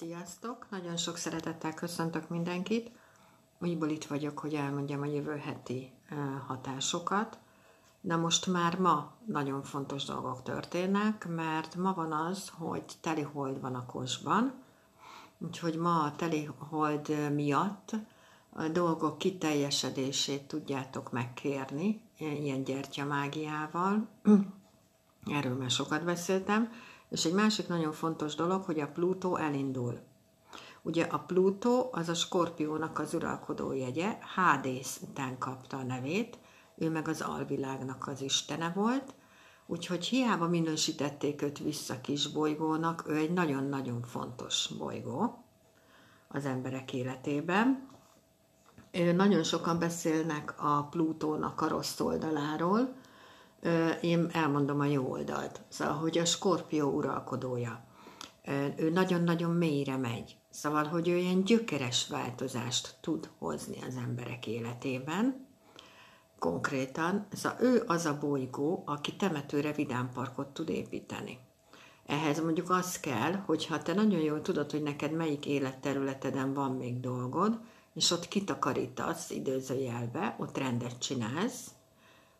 Sziasztok! Nagyon sok szeretettel köszöntök mindenkit. Úgyból itt vagyok, hogy elmondjam a jövő heti hatásokat. De most már ma nagyon fontos dolgok történnek, mert ma van az, hogy teli hold van a kosban, úgyhogy ma a teli hold miatt a dolgok kiteljesedését tudjátok megkérni, ilyen gyertyamágiával. Erről már sokat beszéltem és egy másik nagyon fontos dolog, hogy a Plutó elindul. Ugye a Plutó az a Skorpiónak az uralkodó jegye, Hádész után kapta a nevét, ő meg az alvilágnak az istene volt, úgyhogy hiába minősítették őt vissza kis bolygónak, ő egy nagyon-nagyon fontos bolygó az emberek életében. Nagyon sokan beszélnek a Plutónak a rossz oldaláról, én elmondom a jó oldalt. Szóval, hogy a skorpió uralkodója. Ő nagyon-nagyon mélyre megy. Szóval, hogy ő ilyen gyökeres változást tud hozni az emberek életében. Konkrétan, szóval ő az a bolygó, aki temetőre vidámparkot tud építeni. Ehhez mondjuk az kell, hogy ha te nagyon jól tudod, hogy neked melyik életterületeden van még dolgod, és ott kitakarítasz időzőjelbe, ott rendet csinálsz,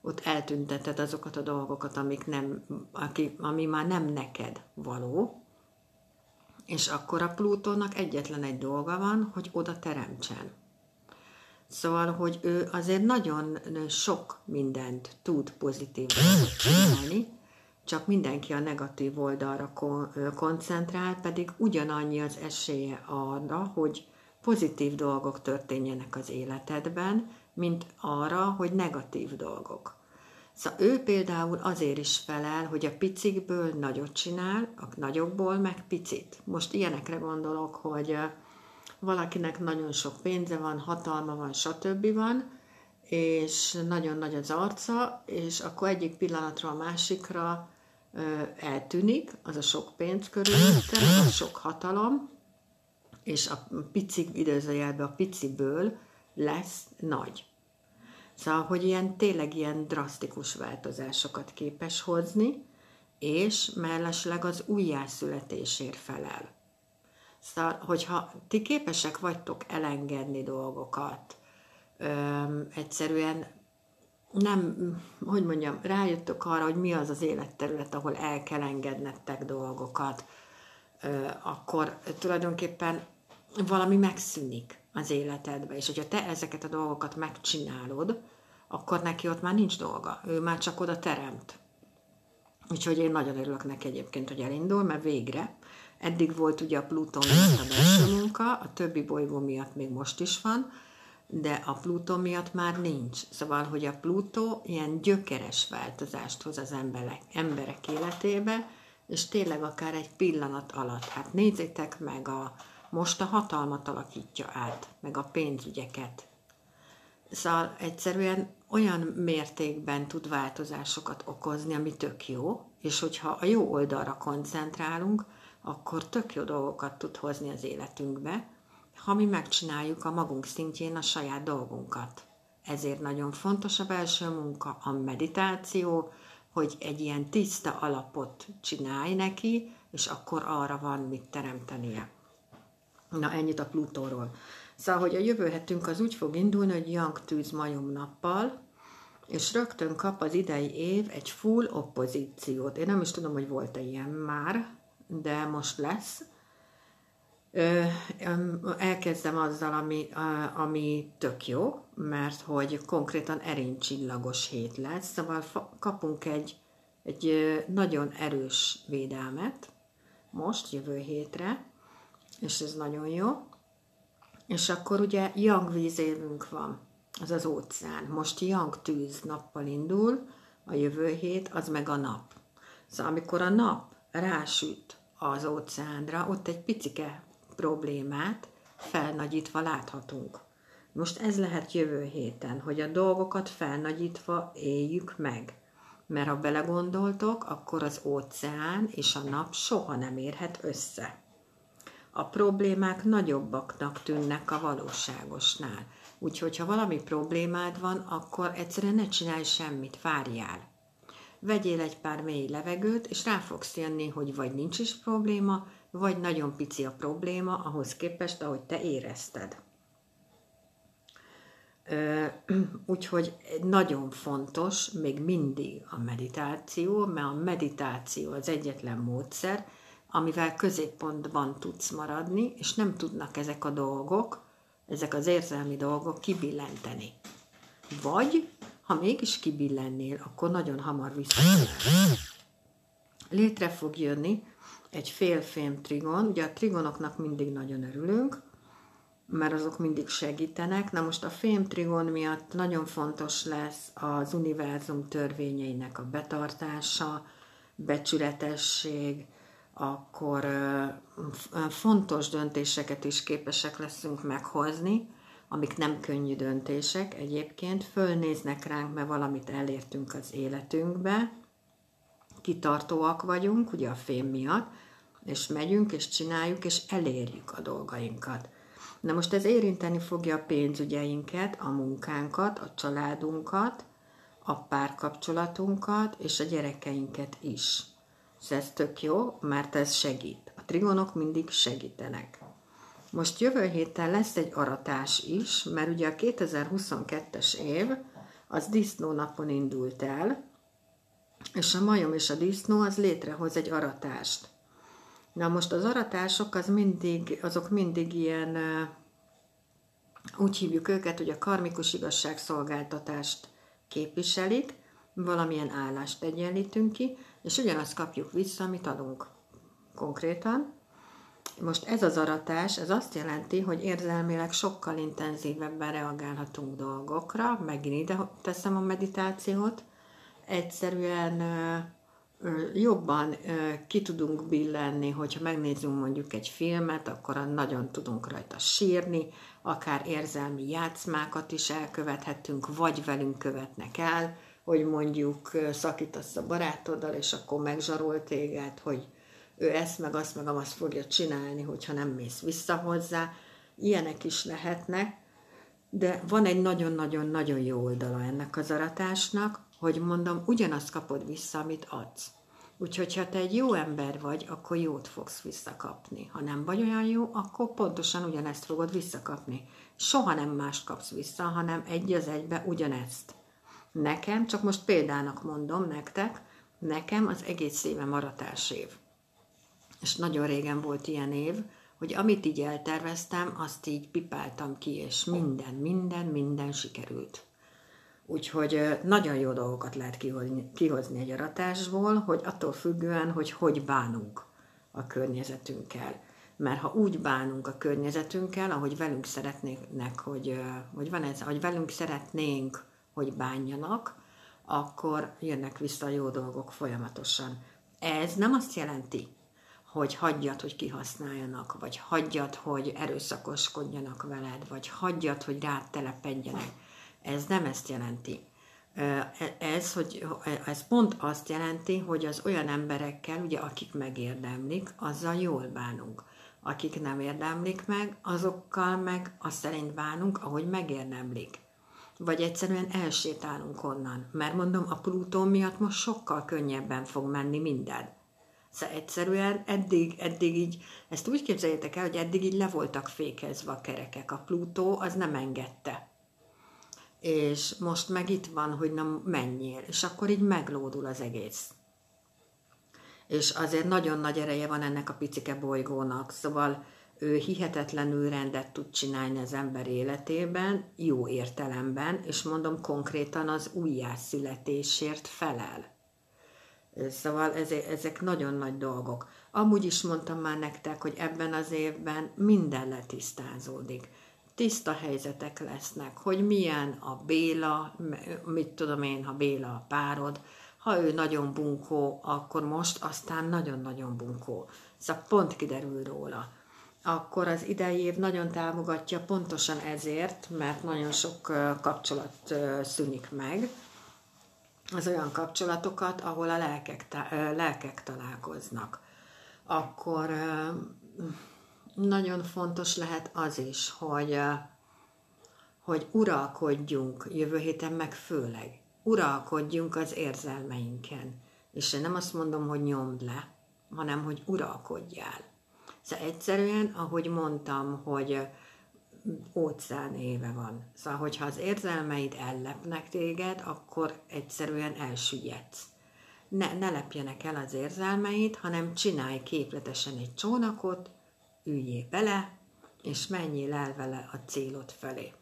ott eltünteted azokat a dolgokat, amik nem, aki, ami már nem neked való, és akkor a Plutónak egyetlen egy dolga van, hogy oda teremtsen. Szóval, hogy ő azért nagyon sok mindent tud pozitív csinálni, csak mindenki a negatív oldalra koncentrál, pedig ugyanannyi az esélye arra, hogy pozitív dolgok történjenek az életedben, mint arra, hogy negatív dolgok. Szóval ő például azért is felel, hogy a picikből nagyot csinál, a nagyokból meg picit. Most ilyenekre gondolok, hogy valakinek nagyon sok pénze van, hatalma van, stb. van, és nagyon nagy az arca, és akkor egyik pillanatra a másikra eltűnik, az a sok pénz körülötte, a sok hatalom, és a pici időzőjelben a piciből lesz nagy. Szóval, hogy ilyen tényleg ilyen drasztikus változásokat képes hozni, és mellesleg az újjászületésért felel. Szóval, hogyha ti képesek vagytok elengedni dolgokat, öm, egyszerűen nem, hogy mondjam, rájöttök arra, hogy mi az az életterület, ahol el kell engednettek dolgokat, ö, akkor tulajdonképpen valami megszűnik az életedbe, és hogyha te ezeket a dolgokat megcsinálod, akkor neki ott már nincs dolga, ő már csak oda teremt. Úgyhogy én nagyon örülök neki egyébként, hogy elindul, mert végre. Eddig volt ugye a Pluton miatt a belső munka, a többi bolygó miatt még most is van, de a Plutó miatt már nincs. Szóval, hogy a Plutó ilyen gyökeres változást hoz az emberek, emberek életébe, és tényleg akár egy pillanat alatt. Hát nézzétek meg, a, most a hatalmat alakítja át, meg a pénzügyeket. Szóval egyszerűen olyan mértékben tud változásokat okozni, ami tök jó, és hogyha a jó oldalra koncentrálunk, akkor tök jó dolgokat tud hozni az életünkbe, ha mi megcsináljuk a magunk szintjén a saját dolgunkat. Ezért nagyon fontos a belső munka, a meditáció, hogy egy ilyen tiszta alapot csinálj neki, és akkor arra van mit teremtenie. Na, ennyit a Plutóról. Szóval, hogy a jövő hetünk az úgy fog indulni, hogy Young tűz majom nappal, és rögtön kap az idei év egy full oppozíciót. Én nem is tudom, hogy volt-e ilyen már, de most lesz. Ö, elkezdem azzal, ami, ami tök jó, mert hogy konkrétan erénycsillagos hét lesz, szóval kapunk egy, egy nagyon erős védelmet most, jövő hétre, és ez nagyon jó. És akkor ugye Yang vízélünk van, az az óceán. Most Yang tűz nappal indul, a jövő hét, az meg a nap. Szóval amikor a nap rásüt az óceánra, ott egy picike problémát felnagyítva láthatunk. Most ez lehet jövő héten, hogy a dolgokat felnagyítva éljük meg. Mert ha belegondoltok, akkor az óceán és a nap soha nem érhet össze a problémák nagyobbaknak tűnnek a valóságosnál. Úgyhogy, ha valami problémád van, akkor egyszerűen ne csinálj semmit, várjál. Vegyél egy pár mély levegőt, és rá fogsz jönni, hogy vagy nincs is probléma, vagy nagyon pici a probléma ahhoz képest, ahogy te érezted. Úgyhogy nagyon fontos még mindig a meditáció, mert a meditáció az egyetlen módszer, amivel középpontban tudsz maradni, és nem tudnak ezek a dolgok, ezek az érzelmi dolgok kibillenteni. Vagy, ha mégis kibillennél, akkor nagyon hamar vissza. Létre fog jönni egy félfém trigon, ugye a trigonoknak mindig nagyon örülünk, mert azok mindig segítenek. Na most a fémtrigon miatt nagyon fontos lesz az univerzum törvényeinek a betartása, becsületesség, akkor fontos döntéseket is képesek leszünk meghozni, amik nem könnyű döntések egyébként, fölnéznek ránk, mert valamit elértünk az életünkbe, kitartóak vagyunk, ugye a fém miatt, és megyünk, és csináljuk, és elérjük a dolgainkat. Na most ez érinteni fogja a pénzügyeinket, a munkánkat, a családunkat, a párkapcsolatunkat és a gyerekeinket is. És ez tök jó, mert ez segít. A trigonok mindig segítenek. Most jövő héten lesz egy aratás is, mert ugye a 2022-es év az disznónapon indult el, és a majom és a disznó az létrehoz egy aratást. Na most az aratások az mindig, azok mindig ilyen, úgy hívjuk őket, hogy a karmikus igazságszolgáltatást képviselik, valamilyen állást egyenlítünk ki, és ugyanazt kapjuk vissza, amit adunk konkrétan. Most ez az aratás, ez azt jelenti, hogy érzelmileg sokkal intenzívebben reagálhatunk dolgokra, megint ide teszem a meditációt, egyszerűen jobban ki tudunk billenni, hogyha megnézzünk mondjuk egy filmet, akkor nagyon tudunk rajta sírni, akár érzelmi játszmákat is elkövethetünk, vagy velünk követnek el, hogy mondjuk szakítasz a barátoddal, és akkor megzsarol téged, hogy ő ezt meg azt meg azt fogja csinálni, hogyha nem mész vissza hozzá. Ilyenek is lehetnek, de van egy nagyon-nagyon-nagyon jó oldala ennek az aratásnak, hogy mondom, ugyanazt kapod vissza, amit adsz. Úgyhogy, ha te egy jó ember vagy, akkor jót fogsz visszakapni. Ha nem vagy olyan jó, akkor pontosan ugyanezt fogod visszakapni. Soha nem mást kapsz vissza, hanem egy az egybe ugyanezt. Nekem, csak most példának mondom nektek, nekem az egész éve maratás év. És nagyon régen volt ilyen év, hogy amit így elterveztem, azt így pipáltam ki, és minden, minden, minden sikerült. Úgyhogy nagyon jó dolgokat lehet kihozni, kihozni egy aratásból, hogy attól függően, hogy hogy bánunk a környezetünkkel. Mert ha úgy bánunk a környezetünkkel, ahogy velünk szeretnének, hogy, hogy van ez, hogy velünk szeretnénk, hogy bánjanak, akkor jönnek vissza a jó dolgok folyamatosan. Ez nem azt jelenti, hogy hagyjad, hogy kihasználjanak, vagy hagyjad, hogy erőszakoskodjanak veled, vagy hagyjad, hogy rád telepedjenek ez nem ezt jelenti. E, ez, hogy, ez pont azt jelenti, hogy az olyan emberekkel, ugye, akik megérdemlik, azzal jól bánunk. Akik nem érdemlik meg, azokkal meg azt szerint bánunk, ahogy megérdemlik. Vagy egyszerűen elsétálunk onnan. Mert mondom, a Plutó miatt most sokkal könnyebben fog menni minden. Szóval egyszerűen eddig, eddig így, ezt úgy képzeljétek el, hogy eddig így le voltak fékezve a kerekek. A Plutó az nem engedte és most meg itt van, hogy nem menjél, és akkor így meglódul az egész. És azért nagyon nagy ereje van ennek a picike bolygónak, szóval ő hihetetlenül rendet tud csinálni az ember életében, jó értelemben, és mondom konkrétan az újjászületésért felel. Szóval ezek nagyon nagy dolgok. Amúgy is mondtam már nektek, hogy ebben az évben minden letisztázódik tiszta helyzetek lesznek, hogy milyen a Béla, mit tudom én, ha Béla a párod, ha ő nagyon bunkó, akkor most aztán nagyon-nagyon bunkó. Szóval pont kiderül róla. Akkor az idei év nagyon támogatja pontosan ezért, mert nagyon sok kapcsolat szűnik meg, az olyan kapcsolatokat, ahol a lelkek, lelkek találkoznak. Akkor nagyon fontos lehet az is, hogy, hogy uralkodjunk, jövő héten meg főleg, uralkodjunk az érzelmeinken. És én nem azt mondom, hogy nyomd le, hanem hogy uralkodjál. Szóval egyszerűen, ahogy mondtam, hogy óceán éve van. Szóval, hogyha az érzelmeid ellepnek téged, akkor egyszerűen elsüllyedsz. Ne, ne lepjenek el az érzelmeid, hanem csinálj képletesen egy csónakot, üljél bele, és menjél el vele a célod felé.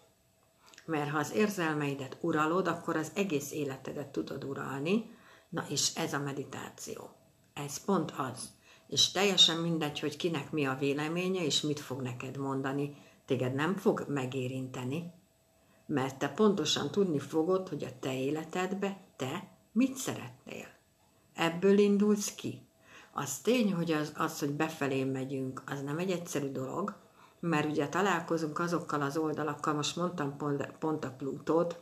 Mert ha az érzelmeidet uralod, akkor az egész életedet tudod uralni, na és ez a meditáció. Ez pont az. És teljesen mindegy, hogy kinek mi a véleménye, és mit fog neked mondani, téged nem fog megérinteni, mert te pontosan tudni fogod, hogy a te életedbe te mit szeretnél. Ebből indulsz ki. Az tény, hogy az, az, hogy befelé megyünk, az nem egy egyszerű dolog, mert ugye találkozunk azokkal az oldalakkal, most mondtam pont, pont a Plutót,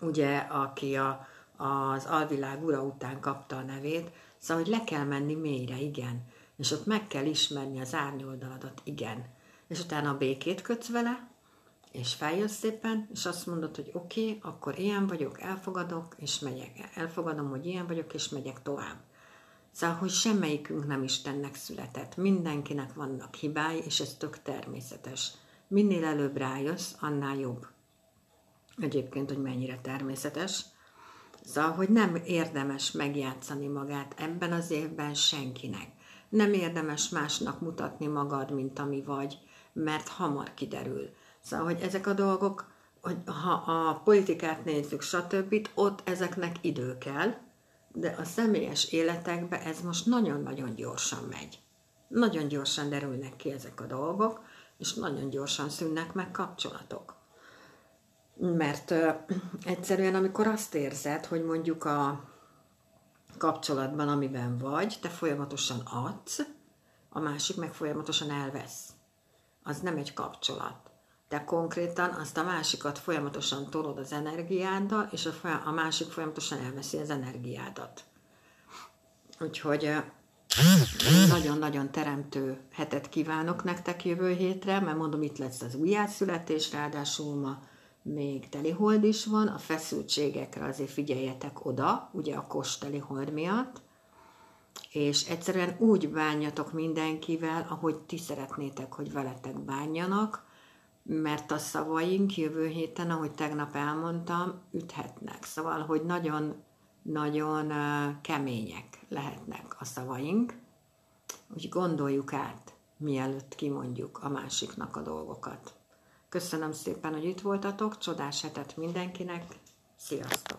ugye, aki a, az alvilág ura után kapta a nevét, szóval, hogy le kell menni mélyre, igen, és ott meg kell ismerni az árnyoldaladat, igen, és utána a békét kötsz vele, és feljössz szépen, és azt mondod, hogy oké, okay, akkor ilyen vagyok, elfogadok, és megyek. Elfogadom, hogy ilyen vagyok, és megyek tovább. Szóval, hogy semmelyikünk nem Istennek született. Mindenkinek vannak hibái, és ez tök természetes. Minél előbb rájössz, annál jobb. Egyébként, hogy mennyire természetes. Szóval, hogy nem érdemes megjátszani magát ebben az évben senkinek. Nem érdemes másnak mutatni magad, mint ami vagy, mert hamar kiderül. Szóval, hogy ezek a dolgok, hogy ha a politikát nézzük, stb., ott ezeknek idő kell, de a személyes életekbe ez most nagyon-nagyon gyorsan megy. Nagyon gyorsan derülnek ki ezek a dolgok, és nagyon gyorsan szűnnek meg kapcsolatok. Mert ö, egyszerűen, amikor azt érzed, hogy mondjuk a kapcsolatban, amiben vagy, te folyamatosan adsz, a másik meg folyamatosan elvesz. Az nem egy kapcsolat. Te konkrétan azt a másikat folyamatosan tolod az energiáddal, és a, a másik folyamatosan elveszi az energiádat. Úgyhogy nagyon-nagyon teremtő hetet kívánok nektek jövő hétre, mert mondom, itt lesz az újjászületés, ráadásul ma még telihold is van, a feszültségekre azért figyeljetek oda, ugye a kos telihold miatt, és egyszerűen úgy bánjatok mindenkivel, ahogy ti szeretnétek, hogy veletek bánjanak, mert a szavaink jövő héten, ahogy tegnap elmondtam, üthetnek. Szóval, hogy nagyon, nagyon kemények lehetnek a szavaink, úgy gondoljuk át, mielőtt kimondjuk a másiknak a dolgokat. Köszönöm szépen, hogy itt voltatok, csodás hetet mindenkinek, sziasztok!